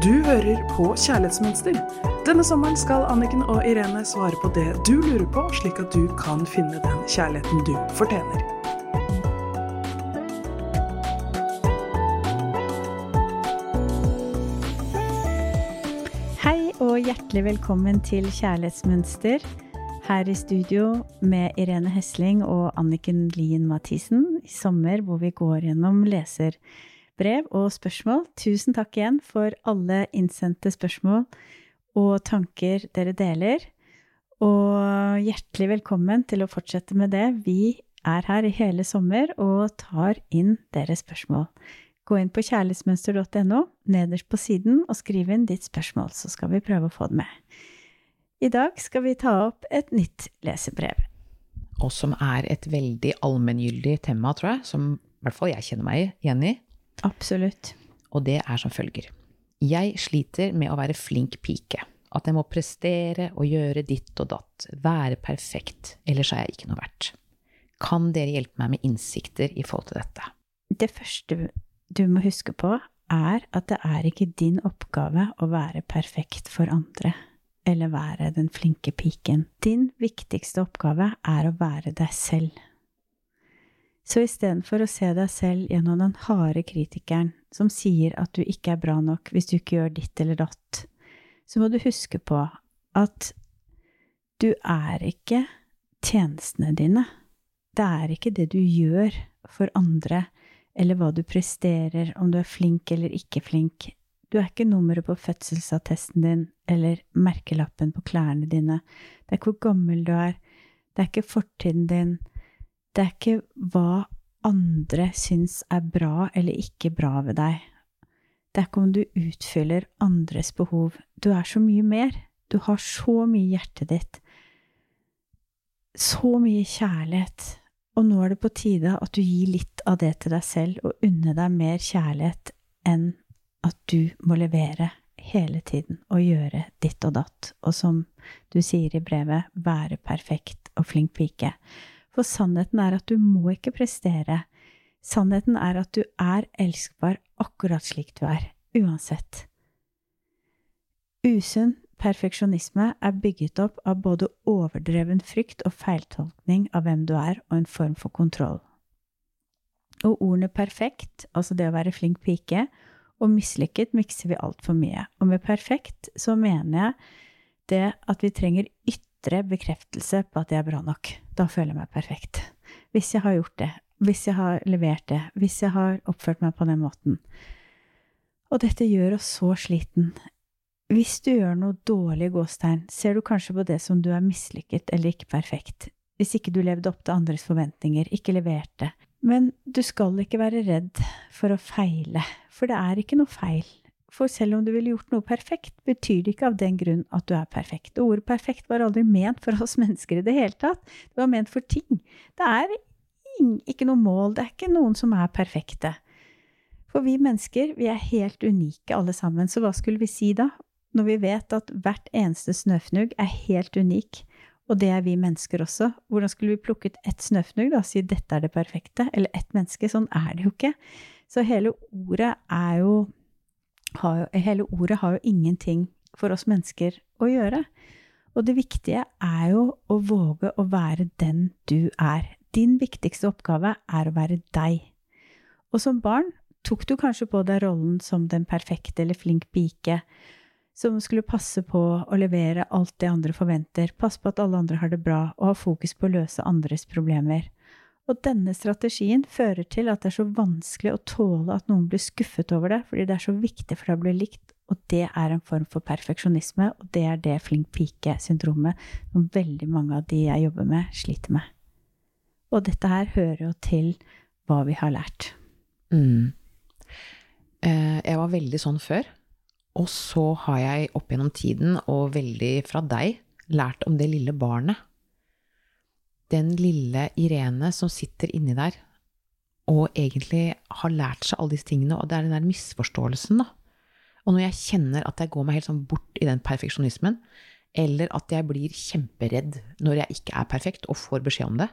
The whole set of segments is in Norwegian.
Du hører på Kjærlighetsmønster. Denne sommeren skal Anniken og Irene svare på det du lurer på, slik at du kan finne den kjærligheten du fortjener. Hei og hjertelig velkommen til Kjærlighetsmønster. Her i studio med Irene Hesling og Anniken Lien Mathisen i sommer, hvor vi går gjennom leserbrev og spørsmål. Tusen takk igjen for alle innsendte spørsmål og tanker dere deler. Og hjertelig velkommen til å fortsette med det. Vi er her i hele sommer og tar inn deres spørsmål. Gå inn på kjærlighetsmønster.no, nederst på siden, og skriv inn ditt spørsmål, så skal vi prøve å få det med. I dag skal vi ta opp et nytt lesebrev. og som er et veldig allmenngyldig tema, tror jeg, som i hvert fall jeg kjenner meg igjen i, Absolutt. og det er som følger. Jeg sliter med å være flink pike. At jeg må prestere og gjøre ditt og datt, være perfekt, ellers er jeg ikke noe verdt. Kan dere hjelpe meg med innsikter i forhold til dette? Det første du må huske på, er at det er ikke din oppgave å være perfekt for andre, eller være den flinke piken. Din viktigste oppgave er å være deg selv. Så istedenfor å se deg selv gjennom den harde kritikeren som sier at du ikke er bra nok hvis du ikke gjør ditt eller datt, så må du huske på at du er ikke tjenestene dine. Det er ikke det du gjør for andre, eller hva du presterer, om du er flink eller ikke flink. Du er ikke nummeret på fødselsattesten din eller merkelappen på klærne dine. Det er ikke hvor gammel du er. Det er ikke fortiden din. Det er ikke hva andre syns er bra eller ikke bra ved deg. Det er ikke om du utfyller andres behov. Du er så mye mer. Du har så mye i hjertet ditt. Så mye kjærlighet. Og nå er det på tide at du gir litt av det til deg selv og unner deg mer kjærlighet enn at du må levere hele tiden og gjøre ditt og datt, og som du sier i brevet, være perfekt og flink pike. For sannheten er at du må ikke prestere. Sannheten er at du er elskbar akkurat slik du er, uansett. Usunn perfeksjonisme er bygget opp av både overdreven frykt og feiltolkning av hvem du er, og en form for kontroll. Og ordene perfekt, altså det å være flink pike, og mislykket mikser vi altfor mye. Og med perfekt så mener jeg det at vi trenger ytre bekreftelse på at jeg er bra nok. Da føler jeg meg perfekt. Hvis jeg har gjort det, hvis jeg har levert det, hvis jeg har oppført meg på den måten. Og dette gjør oss så sliten. Hvis du gjør noe dårlig gåstegn, ser du kanskje på det som du er mislykket eller ikke perfekt. Hvis ikke du levde opp til andres forventninger, ikke leverte. Men du skal ikke være redd for å feile, for det er ikke noe feil. For selv om du ville gjort noe perfekt, betyr det ikke av den grunn at du er perfekt. Og ordet perfekt var aldri ment for oss mennesker i det hele tatt. Det var ment for ting. Det er ikke noe mål, det er ikke noen som er perfekte. For vi mennesker, vi er helt unike alle sammen, så hva skulle vi si da? Når vi vet at hvert eneste snøfnugg er helt unik, og det er vi mennesker også. Hvordan skulle vi plukket ett snøfnugg og si dette er det perfekte, eller ett menneske? Sånn er det jo ikke. Så hele ordet er jo, jo Hele ordet har jo ingenting for oss mennesker å gjøre. Og det viktige er jo å våge å være den du er. Din viktigste oppgave er å være deg. Og som barn tok du kanskje på deg rollen som den perfekte eller flink pike som skulle passe på å levere alt det andre forventer, passe på at alle andre har det bra, og ha fokus på å løse andres problemer. Og denne strategien fører til at det er så vanskelig å tåle at noen blir skuffet over det, fordi det er så viktig for deg å bli likt, og det er en form for perfeksjonisme, og det er det flink pike-syndromet som veldig mange av de jeg jobber med, sliter med. Og dette her hører jo til hva vi har lært. Mm. Jeg var veldig sånn før. Og så har jeg opp gjennom tiden, og veldig fra deg, lært om det lille barnet. Den lille Irene som sitter inni der og egentlig har lært seg alle disse tingene, og det er den der misforståelsen, da. Og når jeg kjenner at jeg går meg helt sånn bort i den perfeksjonismen, eller at jeg blir kjemperedd når jeg ikke er perfekt og får beskjed om det,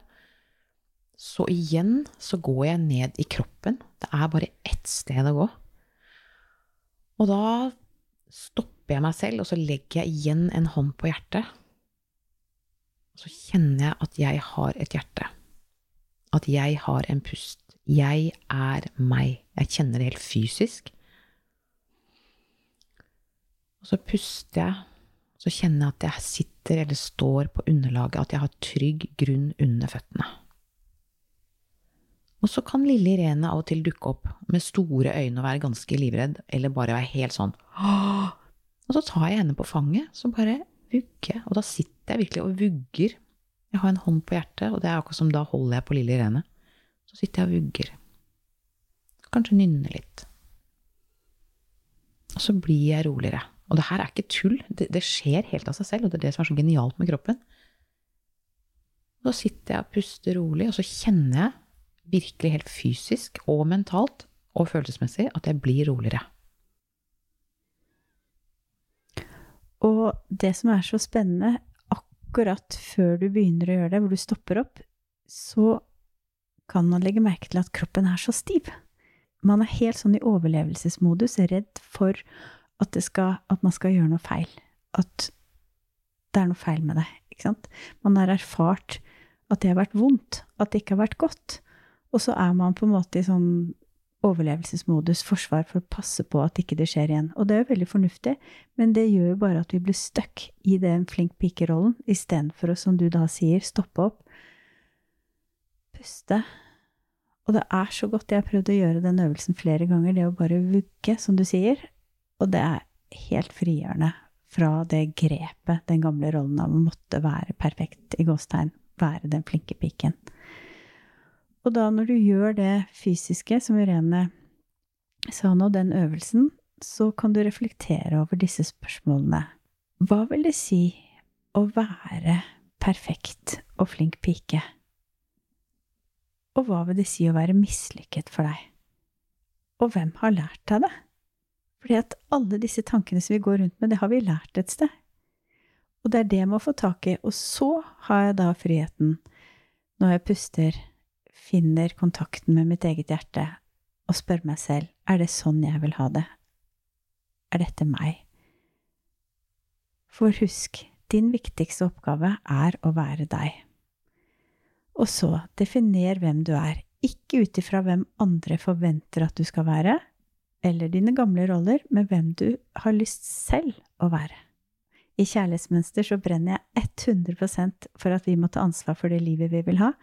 så igjen så går jeg ned i kroppen. Det er bare ett sted å gå. Og da stopper jeg meg selv, og så legger jeg igjen en hånd på hjertet. Så kjenner jeg at jeg har et hjerte. At jeg har en pust. Jeg er meg. Jeg kjenner det helt fysisk. Og så puster jeg, så kjenner jeg at jeg sitter eller står på underlaget, at jeg har trygg grunn under føttene. Og så kan lille Irene av og til dukke opp med store øyne og være ganske livredd, eller bare være helt sånn Åh! Og så tar jeg henne på fanget, så bare vugger Og da sitter jeg virkelig og vugger. Jeg har en hånd på hjertet, og det er akkurat som da holder jeg på lille Irene. Så sitter jeg og vugger. Kanskje nynner litt. Og så blir jeg roligere. Og det her er ikke tull. Det, det skjer helt av seg selv, og det er det som er så genialt med kroppen. Så sitter jeg og puster rolig, og så kjenner jeg virkelig helt fysisk og mentalt og følelsesmessig at jeg blir roligere. Og det som er så spennende, akkurat før du begynner å gjøre det, hvor du stopper opp, så kan man legge merke til at kroppen er så stiv. Man er helt sånn i overlevelsesmodus, redd for at, skal, at man skal gjøre noe feil. At det er noe feil med det. Ikke sant? Man har erfart at det har vært vondt, at det ikke har vært godt. Og så er man på en måte i sånn overlevelsesmodus, forsvar, for å passe på at ikke det skjer igjen. Og det er jo veldig fornuftig, men det gjør jo bare at vi blir stuck i den flink pike-rollen, istedenfor å, som du da sier, stoppe opp, puste. Og det er så godt. Jeg har prøvd å gjøre den øvelsen flere ganger, det å bare vugge, som du sier. Og det er helt frigjørende fra det grepet, den gamle rollen av å måtte være perfekt, i gåstegn, være den flinke piken. Og da når du gjør det fysiske, som Irene sa nå, den øvelsen, så kan du reflektere over disse spørsmålene. Hva vil det si å være perfekt og flink pike? Og hva vil det si å være mislykket for deg? Og hvem har lært deg det? Fordi at alle disse tankene som vi går rundt med, det har vi lært et sted. Og det er det jeg må få tak i. Og så har jeg da friheten, når jeg puster finner kontakten med mitt eget hjerte og spør meg selv er det sånn jeg vil ha det? Er dette meg? For husk, din viktigste oppgave er å være deg. Og så, definer hvem du er, ikke ut ifra hvem andre forventer at du skal være, eller dine gamle roller, men hvem du har lyst selv å være. I Kjærlighetsmønster så brenner jeg 100% for at vi må ta ansvar for det livet vi vil ha,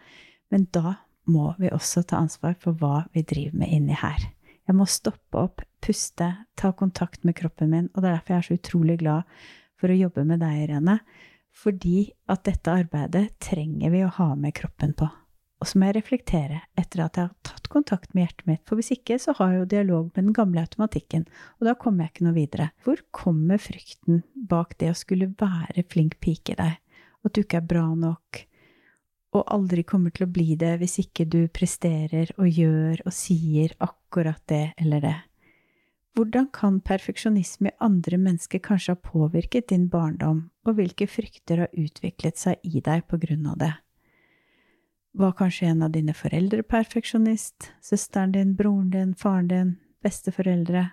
men da må vi også ta ansvar for hva vi driver med inni her. Jeg må stoppe opp, puste, ta kontakt med kroppen min, og det er derfor jeg er så utrolig glad for å jobbe med deg, Irene. Fordi at dette arbeidet trenger vi å ha med kroppen på. Og så må jeg reflektere etter at jeg har tatt kontakt med hjertet mitt, for hvis ikke så har jeg jo dialog med den gamle automatikken, og da kommer jeg ikke noe videre. Hvor kommer frykten bak det å skulle være flink pike der? At du ikke er bra nok? Og aldri kommer til å bli det hvis ikke du presterer og gjør og sier akkurat det eller det. Hvordan kan perfeksjonisme i andre mennesker kanskje ha påvirket din barndom, og hvilke frykter har utviklet seg i deg på grunn av det? Var kanskje en av dine foreldre perfeksjonist, søsteren din, broren din, faren din, besteforeldre?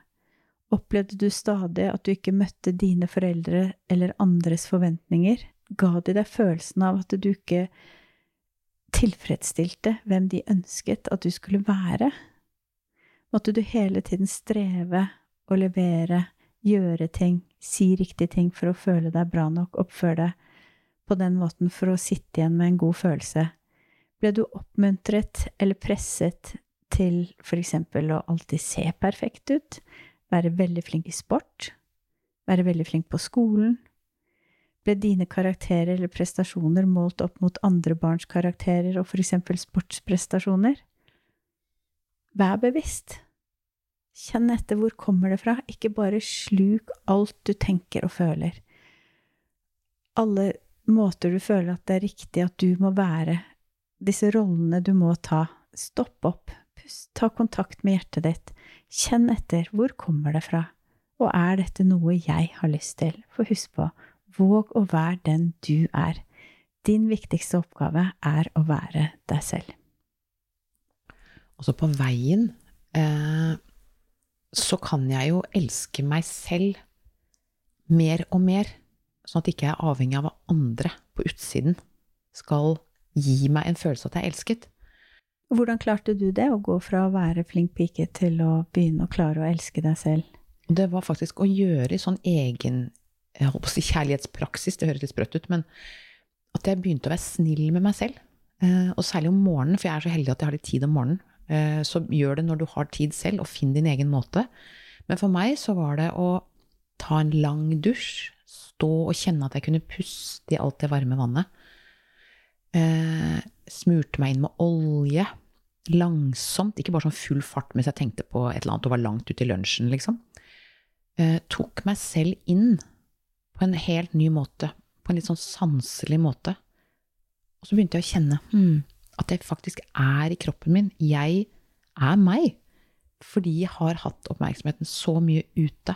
Opplevde du stadig at du ikke møtte dine foreldre eller andres forventninger? Ga de deg følelsen av at du ikke tilfredsstilte hvem de ønsket at du skulle være? Måtte du hele tiden streve og levere, gjøre ting, si riktige ting for å føle deg bra nok, oppføre deg på den måten for å sitte igjen med en god følelse? Ble du oppmuntret eller presset til for eksempel å alltid se perfekt ut, være veldig flink i sport, være veldig flink på skolen, ble dine karakterer eller prestasjoner målt opp mot andre barns karakterer og for eksempel sportsprestasjoner? Vær bevisst. Kjenn etter hvor kommer det fra, ikke bare sluk alt du tenker og føler. Alle måter du føler at det er riktig at du må være, disse rollene du må ta. Stopp opp, pust, ta kontakt med hjertet ditt, kjenn etter hvor kommer det fra, og er dette noe jeg har lyst til? For husk på, Våg å være den du er. Din viktigste oppgave er å være deg selv. Også på veien eh, så kan jeg jo elske meg selv mer og mer, sånn at jeg ikke er avhengig av hva andre på utsiden skal gi meg en følelse av at jeg er elsket. Hvordan klarte du det, å gå fra å være flink pike til å begynne å klare å elske deg selv? Det var faktisk å gjøre sånn egen jeg holdt å si kjærlighetspraksis, det høres litt sprøtt ut, men at jeg begynte å være snill med meg selv. Eh, og særlig om morgenen, for jeg er så heldig at jeg har litt tid om morgenen. Eh, så gjør det når du har tid selv, og finn din egen måte. Men for meg så var det å ta en lang dusj, stå og kjenne at jeg kunne puste i alt det varme vannet. Eh, smurte meg inn med olje. Langsomt, ikke bare sånn full fart mens jeg tenkte på et eller annet og var langt ute i lunsjen, liksom. Tok meg selv inn på en helt ny måte. På en litt sånn sanselig måte. Og så begynte jeg å kjenne mm, at jeg faktisk er i kroppen min. Jeg er meg. Fordi jeg har hatt oppmerksomheten så mye ute.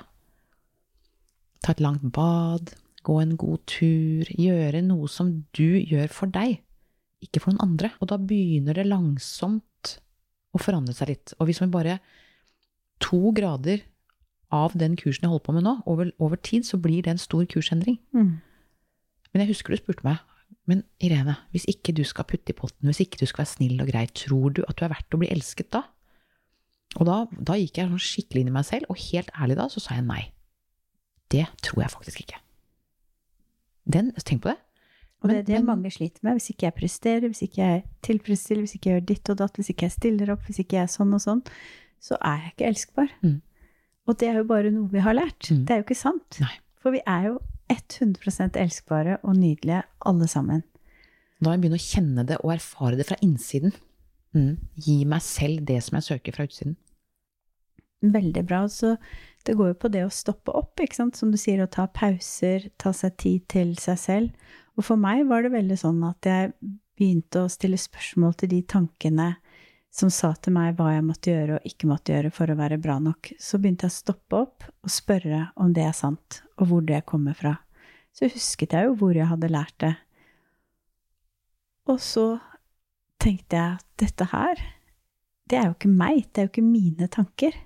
Ta et langt bad, gå en god tur, gjøre noe som du gjør for deg, ikke for noen andre. Og da begynner det langsomt å forandre seg litt. Og hvis vi bare to grader av den kursen jeg holder på med nå, over, over tid, så blir det en stor kursendring. Mm. Men jeg husker du spurte meg, men Irene, hvis ikke du skal putte i potten, hvis ikke du skal være snill og grei, tror du at du er verdt å bli elsket da? Og da, da gikk jeg sånn skikkelig inn i meg selv, og helt ærlig da, så sa jeg nei. Det tror jeg faktisk ikke. Den, tenk på det. Og det er det Men- men- mange sliter med. Hvis ikke jeg presterer, hvis ikke jeg tilfredsstiller, hvis ikke jeg gjør ditt og datt, hvis ikke jeg stiller opp, hvis ikke jeg er sånn og sånn, så er jeg ikke elskbar. Mm. Og det er jo bare noe vi har lært. Mm. Det er jo ikke sant. Nei. For vi er jo 100% elskbare og nydelige alle sammen. Da må jeg begynne å kjenne det og erfare det fra innsiden. Mm. Gi meg selv det som jeg søker fra utsiden. Veldig bra. Så det går jo på det å stoppe opp, ikke sant. Som du sier, å ta pauser, ta seg tid til seg selv. Og for meg var det veldig sånn at jeg begynte å stille spørsmål til de tankene som sa til meg hva jeg måtte gjøre og ikke måtte gjøre for å være bra nok. Så begynte jeg å stoppe opp og spørre om det er sant, og hvor det kommer fra. Så husket jeg jo hvor jeg hadde lært det. Og så tenkte jeg at dette her, det er jo ikke meg, det er jo ikke mine tanker.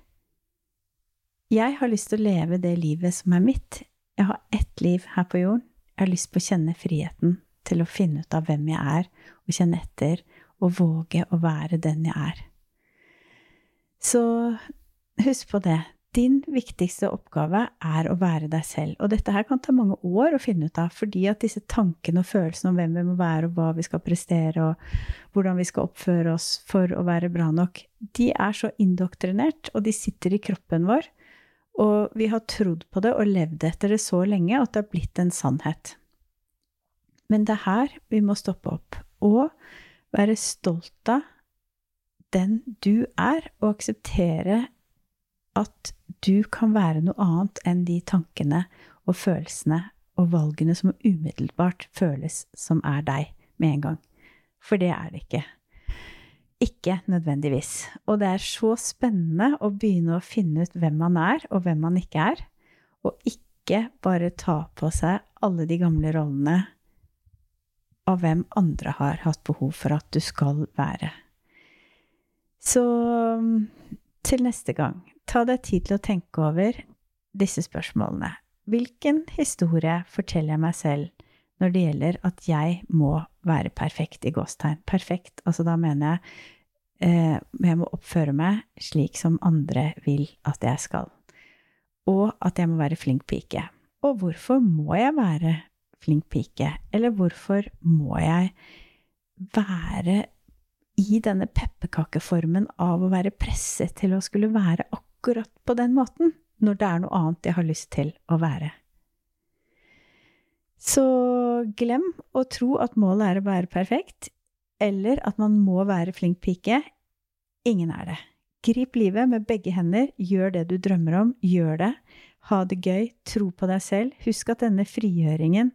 Jeg har lyst til å leve det livet som er mitt. Jeg har ett liv her på jorden. Jeg har lyst på å kjenne friheten til å finne ut av hvem jeg er, og kjenne etter, og våge å være den jeg er. Så husk på det. Din viktigste oppgave er å være deg selv. Og dette her kan ta mange år å finne ut av, fordi at disse tankene og følelsene om hvem vi må være, og hva vi skal prestere, og hvordan vi skal oppføre oss for å være bra nok, de er så indoktrinert, og de sitter i kroppen vår. Og vi har trodd på det og levd etter det så lenge at det har blitt en sannhet. Men det er her vi må stoppe opp og være stolt av den du er, og akseptere at du kan være noe annet enn de tankene og følelsene og valgene som umiddelbart føles som er deg med en gang. For det er det ikke. Ikke nødvendigvis. Og det er så spennende å begynne å finne ut hvem man er, og hvem man ikke er. Og ikke bare ta på seg alle de gamle rollene av hvem andre har hatt behov for at du skal være. Så til neste gang, ta deg tid til å tenke over disse spørsmålene. Hvilken historie forteller jeg meg selv når det gjelder at jeg må være perfekt i gåstegn? Perfekt, altså da mener jeg eh, jeg må oppføre meg slik som andre vil at jeg skal. Og at jeg må være flink pike. Og hvorfor må jeg være flink pike? Eller hvorfor må jeg være i denne pepperkakeformen av å være presset til å skulle være akkurat på den måten, når det er noe annet jeg har lyst til å være? Så glem å tro at målet er å være perfekt, eller at man må være flink pike. Ingen er det. Grip livet med begge hender, gjør det du drømmer om, gjør det. Ha det gøy, tro på deg selv. Husk at denne frigjøringen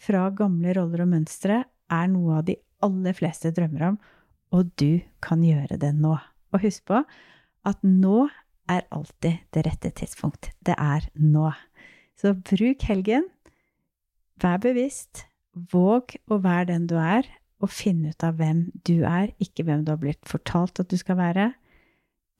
fra gamle roller og mønstre er noe av de aller fleste drømmer om, og du kan gjøre det nå. Og husk på at nå er alltid det rette tidspunkt. Det er nå. Så bruk helgen. Vær bevisst. Våg å være den du er, og finn ut av hvem du er, ikke hvem du har blitt fortalt at du skal være.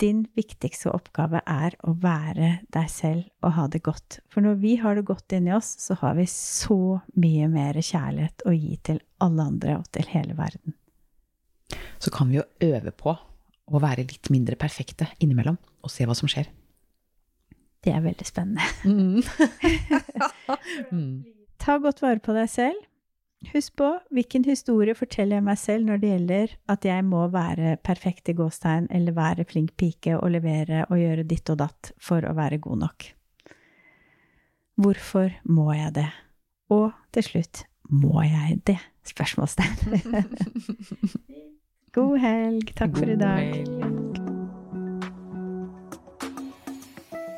Din viktigste oppgave er å være deg selv og ha det godt. For når vi har det godt inni oss, så har vi så mye mer kjærlighet å gi til alle andre og til hele verden. Så kan vi jo øve på å være litt mindre perfekte innimellom, og se hva som skjer. Det er veldig spennende. Mm. Ta godt vare på deg selv. Husk på hvilken historie forteller jeg meg selv når det gjelder at jeg må være perfekt i gåstegn, eller være flink pike og levere og gjøre ditt og datt for å være god nok. Hvorfor må jeg det? Og til slutt, må jeg det? Spørsmålstegn. God helg. Takk for i dag.